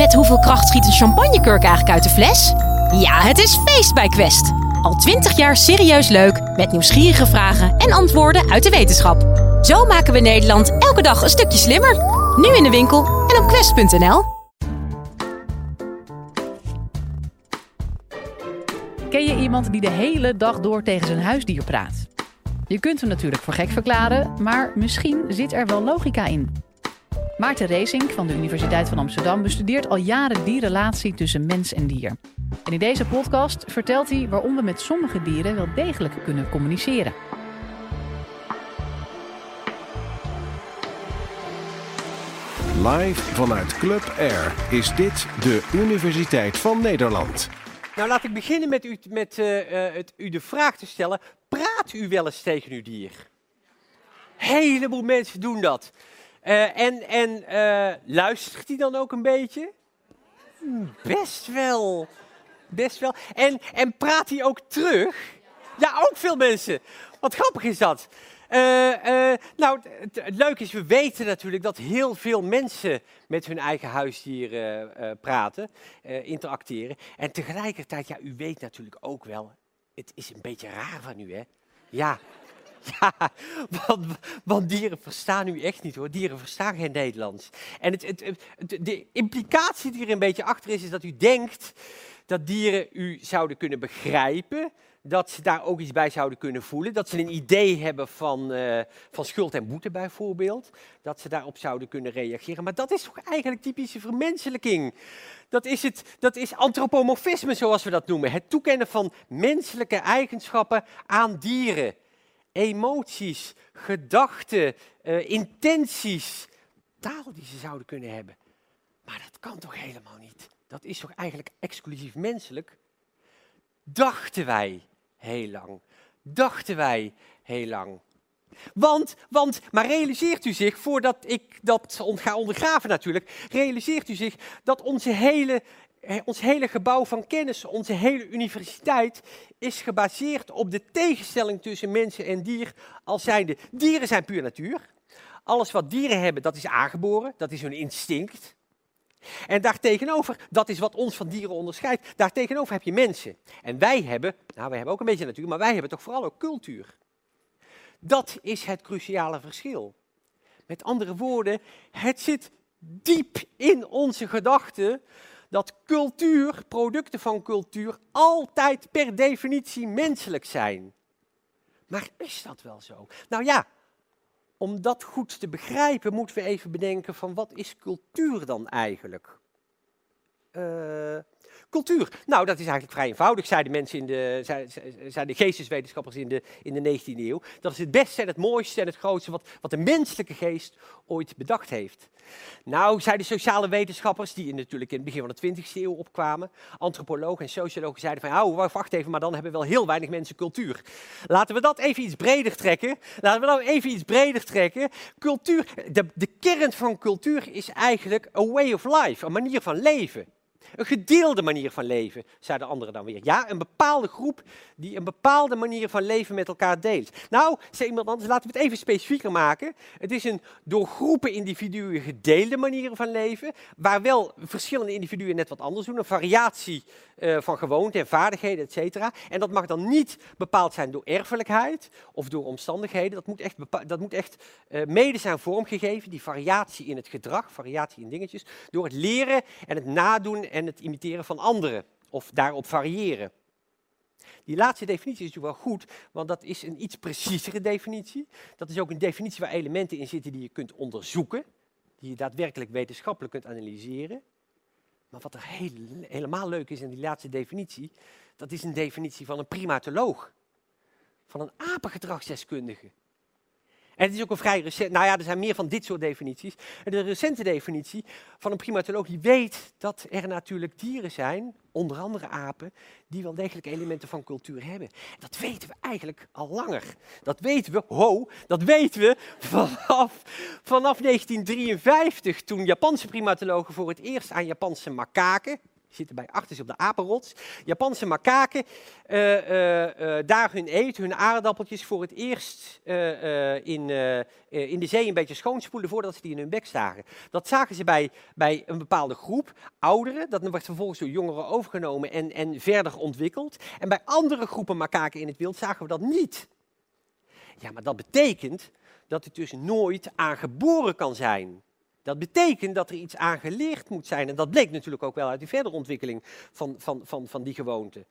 Met hoeveel kracht schiet een champagnekurk eigenlijk uit de fles? Ja, het is feest bij Quest. Al twintig jaar serieus leuk, met nieuwsgierige vragen en antwoorden uit de wetenschap. Zo maken we Nederland elke dag een stukje slimmer. Nu in de winkel en op quest.nl. Ken je iemand die de hele dag door tegen zijn huisdier praat? Je kunt hem natuurlijk voor gek verklaren, maar misschien zit er wel logica in. Maarten Racing van de Universiteit van Amsterdam bestudeert al jaren die relatie tussen mens en dier. En in deze podcast vertelt hij waarom we met sommige dieren wel degelijk kunnen communiceren. Live vanuit Club Air is dit de Universiteit van Nederland. Nou, laat ik beginnen met, u, met eh, eh, het, u de vraag te stellen: praat u wel eens tegen uw dier? Heleboel mensen doen dat. Eh, en en luistert hij dan ook een beetje? Best wel. Best wel. En, en praat hij ook terug? Ja, ook veel mensen. Wat grappig is dat. Uh, nou, het, leuke is, we weten natuurlijk dat heel veel mensen met hun eigen huisdieren praten, interacteren. En tegelijkertijd, ja, u weet natuurlijk ook wel, het is een beetje raar van u, hè? Ja, ja, want, dieren verstaan u echt niet hoor. Dieren verstaan geen Nederlands. En het, het, de implicatie die er een beetje achter is, is dat u denkt dat dieren u zouden kunnen begrijpen, dat ze daar ook iets bij zouden kunnen voelen, dat ze een idee hebben van, uh, van schuld en boete bijvoorbeeld, dat ze daarop zouden kunnen reageren. Maar dat is toch eigenlijk typische vermenselijking. Dat is, het, dat is antropomorfisme, zoals we dat noemen. Het toekennen van menselijke eigenschappen aan dieren. Emoties, gedachten, uh, intenties, taal die ze zouden kunnen hebben. Maar dat kan toch helemaal niet? Dat is toch eigenlijk exclusief menselijk? Dachten wij heel lang. Dachten wij heel lang. Want, want, maar realiseert u zich, voordat ik dat ga ondergraven natuurlijk, realiseert u zich dat onze hele, ons hele gebouw van kennis, onze hele universiteit, is gebaseerd op de tegenstelling tussen mensen en dier als zijnde. Dieren zijn puur natuur. Alles wat dieren hebben, dat is aangeboren, dat is hun instinct. En daartegenover, dat is wat ons van dieren onderscheidt, daartegenover heb je mensen. En wij hebben, nou wij hebben ook een beetje natuur, maar wij hebben toch vooral ook cultuur. Dat is het cruciale verschil. Met andere woorden, het zit diep in onze gedachten dat cultuur, producten van cultuur, altijd per definitie menselijk zijn. Maar is dat wel zo? Nou ja, om dat goed te begrijpen, moeten we even bedenken van wat is cultuur dan eigenlijk? Uh, Cultuur. Nou, dat is eigenlijk vrij eenvoudig, zeiden mensen in de, zeiden de geesteswetenschappers in de, in de 19e eeuw. Dat is het beste en het mooiste en het grootste wat, wat de menselijke geest ooit bedacht heeft. Nou, zeiden sociale wetenschappers, die natuurlijk in het begin van de 20e eeuw opkwamen, antropologen en sociologen zeiden van, oh, wacht even, maar dan hebben wel heel weinig mensen cultuur. Laten we dat even iets breder trekken. Laten we nou even iets breder trekken. Cultuur, de, de kern van cultuur is eigenlijk a way of life, een manier van leven. Een gedeelde manier van leven, zeiden anderen dan weer. Ja, een bepaalde groep die een bepaalde manier van leven met elkaar deelt. Nou, zei iemand anders, laten we het even specifieker maken. Het is een door groepen individuen gedeelde manier van leven, waar wel verschillende individuen net wat anders doen. Een variatie uh, van gewoonten en vaardigheden, et cetera. En dat mag dan niet bepaald zijn door erfelijkheid of door omstandigheden. Dat moet echt, dat moet echt uh, mede zijn vormgegeven, die variatie in het gedrag, variatie in dingetjes, door het leren en het nadoen en het imiteren van anderen. Of daarop variëren. Die laatste definitie is natuurlijk wel goed, want dat is een iets preciezere definitie. Dat is ook een definitie waar elementen in zitten die je kunt onderzoeken, die je daadwerkelijk wetenschappelijk kunt analyseren. Maar wat er heel, helemaal leuk is in die laatste definitie, dat is een definitie van een primatoloog. Van een apengedragsdeskundige. En het is ook een vrij recent, nou ja, er zijn meer van dit soort definities. De recente definitie van een primatoloog die weet dat er natuurlijk dieren zijn, onder andere apen, die wel degelijk elementen van cultuur hebben. Dat weten we eigenlijk al langer. Dat weten we, ho, dat weten we vanaf, vanaf 1953, toen Japanse primatologen voor het eerst aan Japanse makaken, zitten bij achters op de apenrots. Japanse makaken, uh, uh, daar hun eten, hun aardappeltjes voor het eerst in, in de zee een beetje schoonspoelen voordat ze die in hun bek zagen. Dat zagen ze bij, bij een bepaalde groep, ouderen. Dat werd vervolgens door jongeren overgenomen en, en verder ontwikkeld. En bij andere groepen makaken in het wild zagen we dat niet. Ja, maar dat betekent dat het dus nooit aangeboren kan zijn. Dat betekent dat er iets aangeleerd moet zijn. En dat bleek natuurlijk ook wel uit die verdere ontwikkeling van, van, van, van die gewoonte.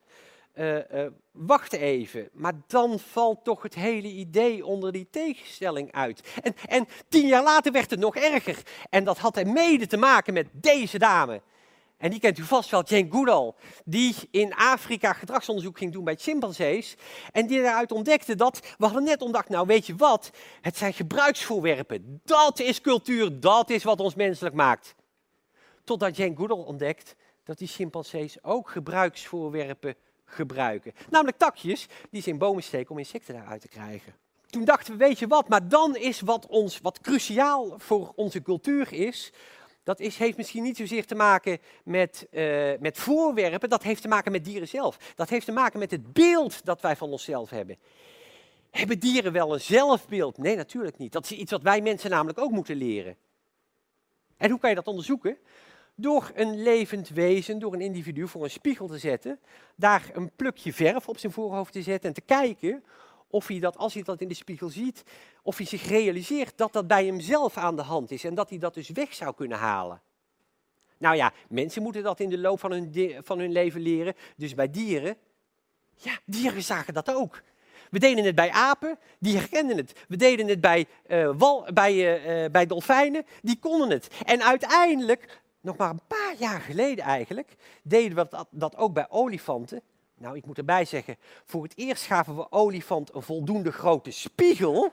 Uh, uh, wacht even, maar dan valt toch het hele idee onder die tegenstelling uit. En, en tien jaar later werd het nog erger. En dat had er mede te maken met deze dame. En die kent u vast wel, Jane Goodall, die in Afrika gedragsonderzoek ging doen bij chimpansees. En die daaruit ontdekte dat, we hadden net ontdekt, nou weet je wat, het zijn gebruiksvoorwerpen. Dat is cultuur, dat is wat ons menselijk maakt. Totdat Jane Goodall ontdekt dat die chimpansees ook gebruiksvoorwerpen gebruiken. Namelijk takjes die ze in bomen steken om insecten daaruit te krijgen. Toen dachten we, weet je wat, maar dan is wat ons, wat cruciaal voor onze cultuur is, dat is, heeft misschien niet zozeer te maken met, uh, met voorwerpen, dat heeft te maken met dieren zelf. Dat heeft te maken met het beeld dat wij van onszelf hebben. Hebben dieren wel een zelfbeeld? Nee, natuurlijk niet. Dat is iets wat wij mensen namelijk ook moeten leren. En hoe kan je dat onderzoeken? Door een levend wezen, door een individu voor een spiegel te zetten, daar een plukje verf op zijn voorhoofd te zetten en te kijken of hij dat, als hij dat in de spiegel ziet, of hij zich realiseert dat dat bij hemzelf aan de hand is en dat hij dat dus weg zou kunnen halen. Nou ja, mensen moeten dat in de loop van hun, van hun leven leren, dus bij dieren, ja, dieren zagen dat ook. We deden het bij apen, die herkenden het. We deden het bij, uh, wal, bij, uh, bij dolfijnen, die konden het. En uiteindelijk, nog maar een paar jaar geleden eigenlijk, deden we dat ook bij olifanten. Nou, ik moet erbij zeggen, voor het eerst gaven we olifant een voldoende grote spiegel.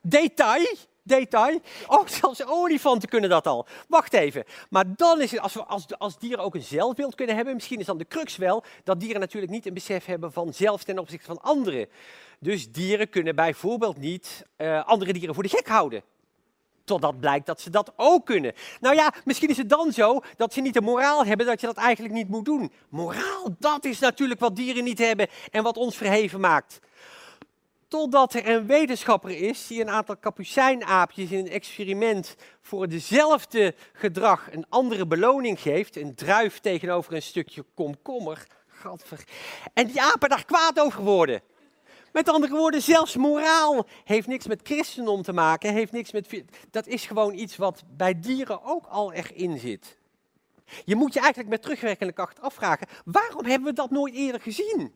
Detail, detail. Oh, zelfs olifanten kunnen dat al. Wacht even. Maar dan is het, als, we, als, als dieren ook een zelfbeeld kunnen hebben, misschien is dan de crux wel dat dieren natuurlijk niet een besef hebben van zelf ten opzichte van anderen. Dus dieren kunnen bijvoorbeeld niet uh, andere dieren voor de gek houden. Totdat blijkt dat ze dat ook kunnen. Nou ja, misschien is het dan zo dat ze niet de moraal hebben dat je dat eigenlijk niet moet doen. Moraal, dat is natuurlijk wat dieren niet hebben en wat ons verheven maakt. Totdat er een wetenschapper is die een aantal kapucijnaapjes in een experiment voor dezelfde gedrag een andere beloning geeft. Een druif tegenover een stukje komkommer. Gadver. En die apen daar kwaad over worden. Met andere woorden, zelfs moraal heeft niks met christendom te maken, heeft niks met. Dat is gewoon iets wat bij dieren ook al erin zit. Je moet je eigenlijk met terugwerkende kracht afvragen: waarom hebben we dat nooit eerder gezien?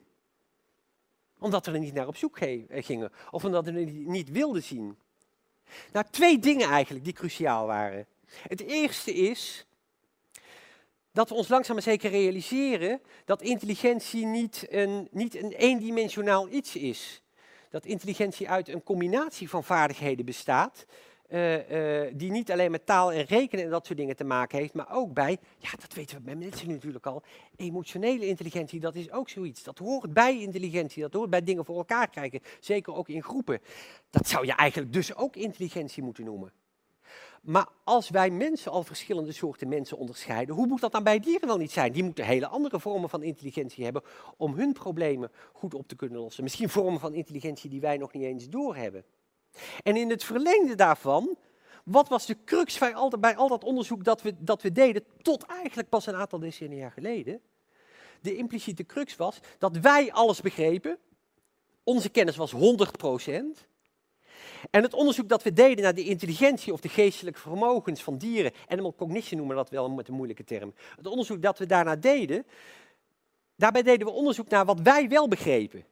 Omdat we er niet naar op zoek eh, gingen, of omdat we het niet wilden zien. Nou, twee dingen eigenlijk die cruciaal waren. Het eerste is dat we ons langzaam maar zeker realiseren dat intelligentie niet een, niet een eendimensionaal iets is. Dat intelligentie uit een combinatie van vaardigheden bestaat, uh, uh, die niet alleen met taal en rekenen en dat soort dingen te maken heeft, maar ook bij, ja dat weten we bij mensen natuurlijk al, emotionele intelligentie, dat is ook zoiets. Dat hoort bij intelligentie, dat hoort bij dingen voor elkaar krijgen, zeker ook in groepen. Dat zou je eigenlijk dus ook intelligentie moeten noemen. Maar als wij mensen al verschillende soorten mensen onderscheiden, hoe moet dat dan bij dieren wel niet zijn? Die moeten hele andere vormen van intelligentie hebben om hun problemen goed op te kunnen lossen. Misschien vormen van intelligentie die wij nog niet eens doorhebben. En in het verlengde daarvan, wat was de crux bij al, bij al dat onderzoek dat we, dat we deden, tot eigenlijk pas een aantal decennia geleden? De impliciete crux was dat wij alles begrepen, onze kennis was 100 procent, en het onderzoek dat we deden naar de intelligentie of de geestelijke vermogens van dieren, animal cognition noemen we dat wel met een moeilijke term. Het onderzoek dat we daarna deden, daarbij deden we onderzoek naar wat wij wel begrepen.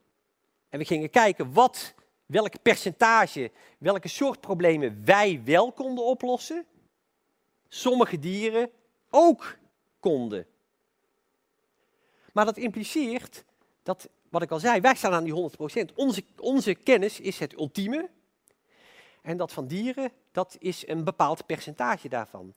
En we gingen kijken wat, welk percentage, welke soort problemen wij wel konden oplossen, sommige dieren ook konden. Maar dat impliceert dat, wat ik al zei, wij staan aan die 100%. Onze, onze kennis is het ultieme, en dat van dieren, dat is een bepaald percentage daarvan.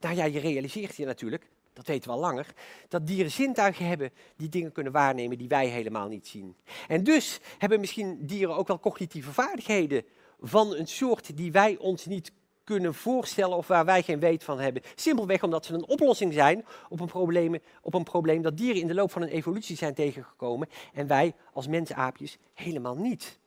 Nou ja, je realiseert je natuurlijk, dat weten we al langer, dat dieren zintuigen hebben die dingen kunnen waarnemen die wij helemaal niet zien. En dus hebben misschien dieren ook wel cognitieve vaardigheden van een soort die wij ons niet kunnen voorstellen of waar wij geen weet van hebben. Simpelweg omdat ze een oplossing zijn op een, probleem, op een probleem dat dieren in de loop van een evolutie zijn tegengekomen en wij als mensaapjes helemaal niet.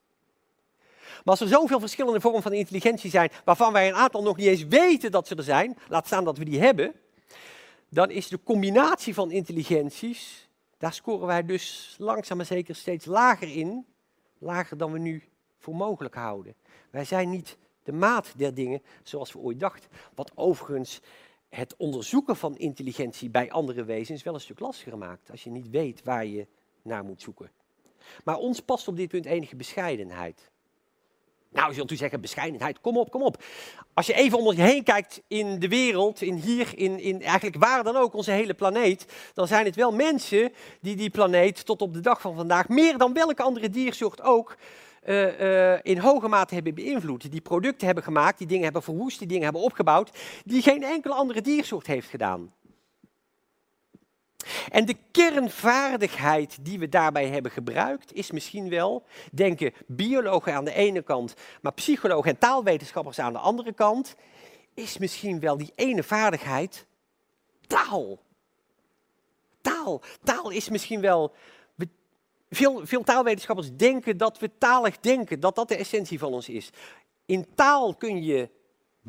Maar als er zoveel verschillende vormen van intelligentie zijn, waarvan wij een aantal nog niet eens weten dat ze er zijn, laat staan dat we die hebben, dan is de combinatie van intelligenties, daar scoren wij dus langzaam maar zeker steeds lager in, lager dan we nu voor mogelijk houden. Wij zijn niet de maat der dingen zoals we ooit dachten. Wat overigens het onderzoeken van intelligentie bij andere wezens wel een stuk lastiger maakt, als je niet weet waar je naar moet zoeken. Maar ons past op dit punt enige bescheidenheid. Nou, zult u zeggen, bescheidenheid, kom op, kom op. Als je even om je heen kijkt in de wereld, in hier, in, in eigenlijk waar dan ook, onze hele planeet, dan zijn het wel mensen die die planeet tot op de dag van vandaag, meer dan welke andere diersoort ook, uh, uh, in hoge mate hebben beïnvloed. Die producten hebben gemaakt, die dingen hebben verwoest, die dingen hebben opgebouwd, die geen enkele andere diersoort heeft gedaan. En de kernvaardigheid die we daarbij hebben gebruikt, is misschien wel, denken biologen aan de ene kant, maar psychologen en taalwetenschappers aan de andere kant, is misschien wel die ene vaardigheid taal. Taal. Taal is misschien wel. Veel, veel taalwetenschappers denken dat we talig denken, dat dat de essentie van ons is. In taal kun je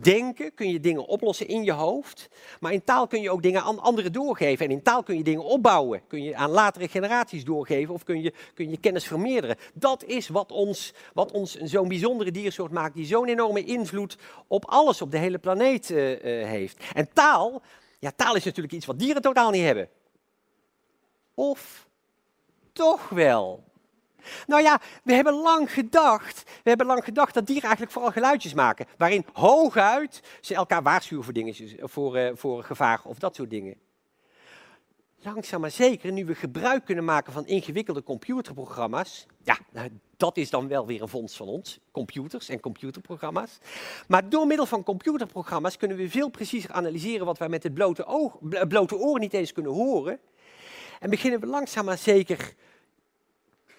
denken, kun je dingen oplossen in je hoofd. Maar in taal kun je ook dingen aan anderen doorgeven. En in taal kun je dingen opbouwen. Kun je aan latere generaties doorgeven of kun je, kun je kennis vermeerderen. Dat is wat ons, wat ons zo'n bijzondere diersoort maakt, die zo'n enorme invloed op alles op de hele planeet uh, uh, heeft. En taal, ja, taal is natuurlijk iets wat dieren totaal niet hebben. Of toch wel? Nou ja, we hebben lang gedacht, we hebben lang gedacht dat dieren eigenlijk vooral geluidjes maken. Waarin hooguit ze elkaar waarschuwen voor, dingetjes, voor, uh, voor gevaar of dat soort dingen. Langzaam maar zeker, nu we gebruik kunnen maken van ingewikkelde computerprogramma's. Ja, nou, dat is dan wel weer een vondst van ons, computers en computerprogramma's. Maar door middel van computerprogramma's kunnen we veel preciezer analyseren wat wij met het blote, oog, blote oor niet eens kunnen horen. En beginnen we langzaam maar zeker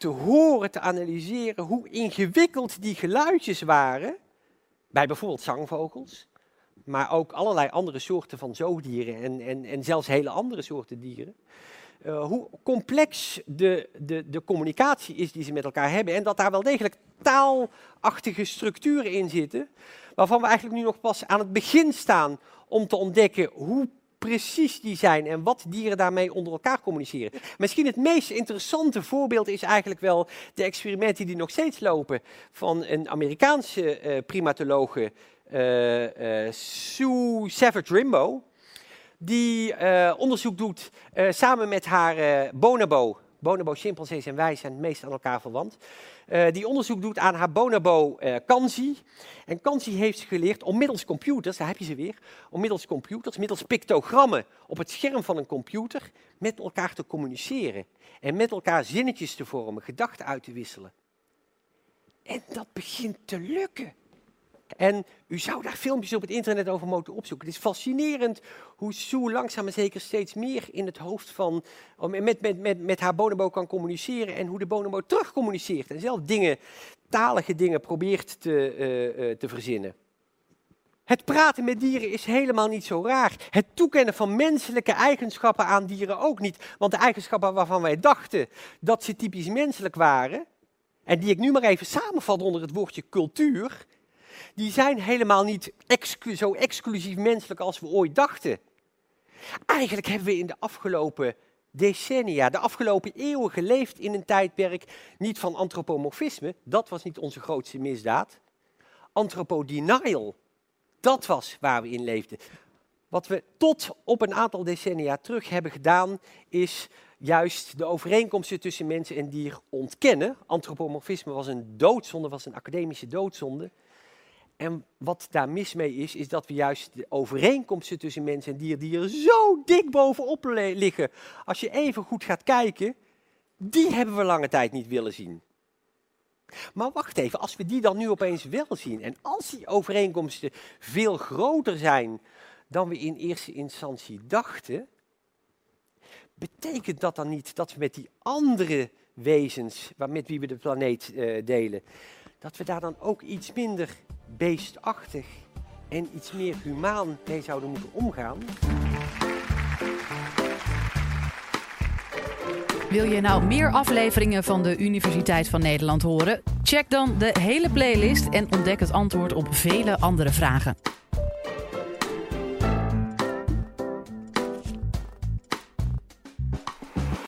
te horen, te analyseren hoe ingewikkeld die geluidjes waren. Bij bijvoorbeeld zangvogels, maar ook allerlei andere soorten van zoogdieren en, en, en zelfs hele andere soorten dieren. Uh, hoe complex de, de, de communicatie is die ze met elkaar hebben. En dat daar wel degelijk taalachtige structuren in zitten. Waarvan we eigenlijk nu nog pas aan het begin staan om te ontdekken hoe precies die zijn en wat dieren daarmee onder elkaar communiceren. Misschien het meest interessante voorbeeld is eigenlijk wel de experimenten die nog steeds lopen van een Amerikaanse uh, primatologe, uh, Sue Savage Rimbo, die onderzoek doet samen met haar bonobo. Bonobo, chimpansees en wij zijn het meest aan elkaar verwant. Uh, die onderzoek doet aan haar bonobo uh, Kanzi. En Kanzi heeft geleerd om middels computers, daar heb je ze weer, om middels computers, middels pictogrammen op het scherm van een computer met elkaar te communiceren. En met elkaar zinnetjes te vormen, gedachten uit te wisselen. En dat begint te lukken. En u zou daar filmpjes op het internet over moeten opzoeken. Het is fascinerend hoe Sue langzaam maar zeker steeds meer in het hoofd van, oh, met, met, met, met haar bonobo kan communiceren en hoe de bonobo terug communiceert. En zelf dingen, talige dingen probeert te, uh, uh, te verzinnen. Het praten met dieren is helemaal niet zo raar. Het toekennen van menselijke eigenschappen aan dieren ook niet. Want de eigenschappen waarvan wij dachten dat ze typisch menselijk waren, en die ik nu maar even samenvat onder het woordje cultuur, die zijn helemaal niet zo exclusief menselijk als we ooit dachten. Eigenlijk hebben we in de afgelopen decennia, de afgelopen eeuwen geleefd in een tijdperk niet van antropomorfisme, dat was niet onze grootste misdaad. Anthropodenial, dat was waar we in leefden. Wat we tot op een aantal decennia terug hebben gedaan, is juist de overeenkomsten tussen mensen en dier ontkennen. Antropomorfisme was een doodzonde, was een academische doodzonde. En wat daar mis mee is, is dat we juist de overeenkomsten tussen mens en dier, die er zo dik bovenop liggen, als je even goed gaat kijken, die hebben we lange tijd niet willen zien. Maar wacht even, als we die dan nu opeens wel zien, en als die overeenkomsten veel groter zijn dan we in eerste instantie dachten, betekent dat dan niet dat we met die andere wezens, met wie we de planeet uh, delen, dat we daar dan ook iets minder beestachtig en iets meer humaan mee zouden moeten omgaan? Wil je nou meer afleveringen van de Universiteit van Nederland horen? Check dan de hele playlist en ontdek het antwoord op vele andere vragen.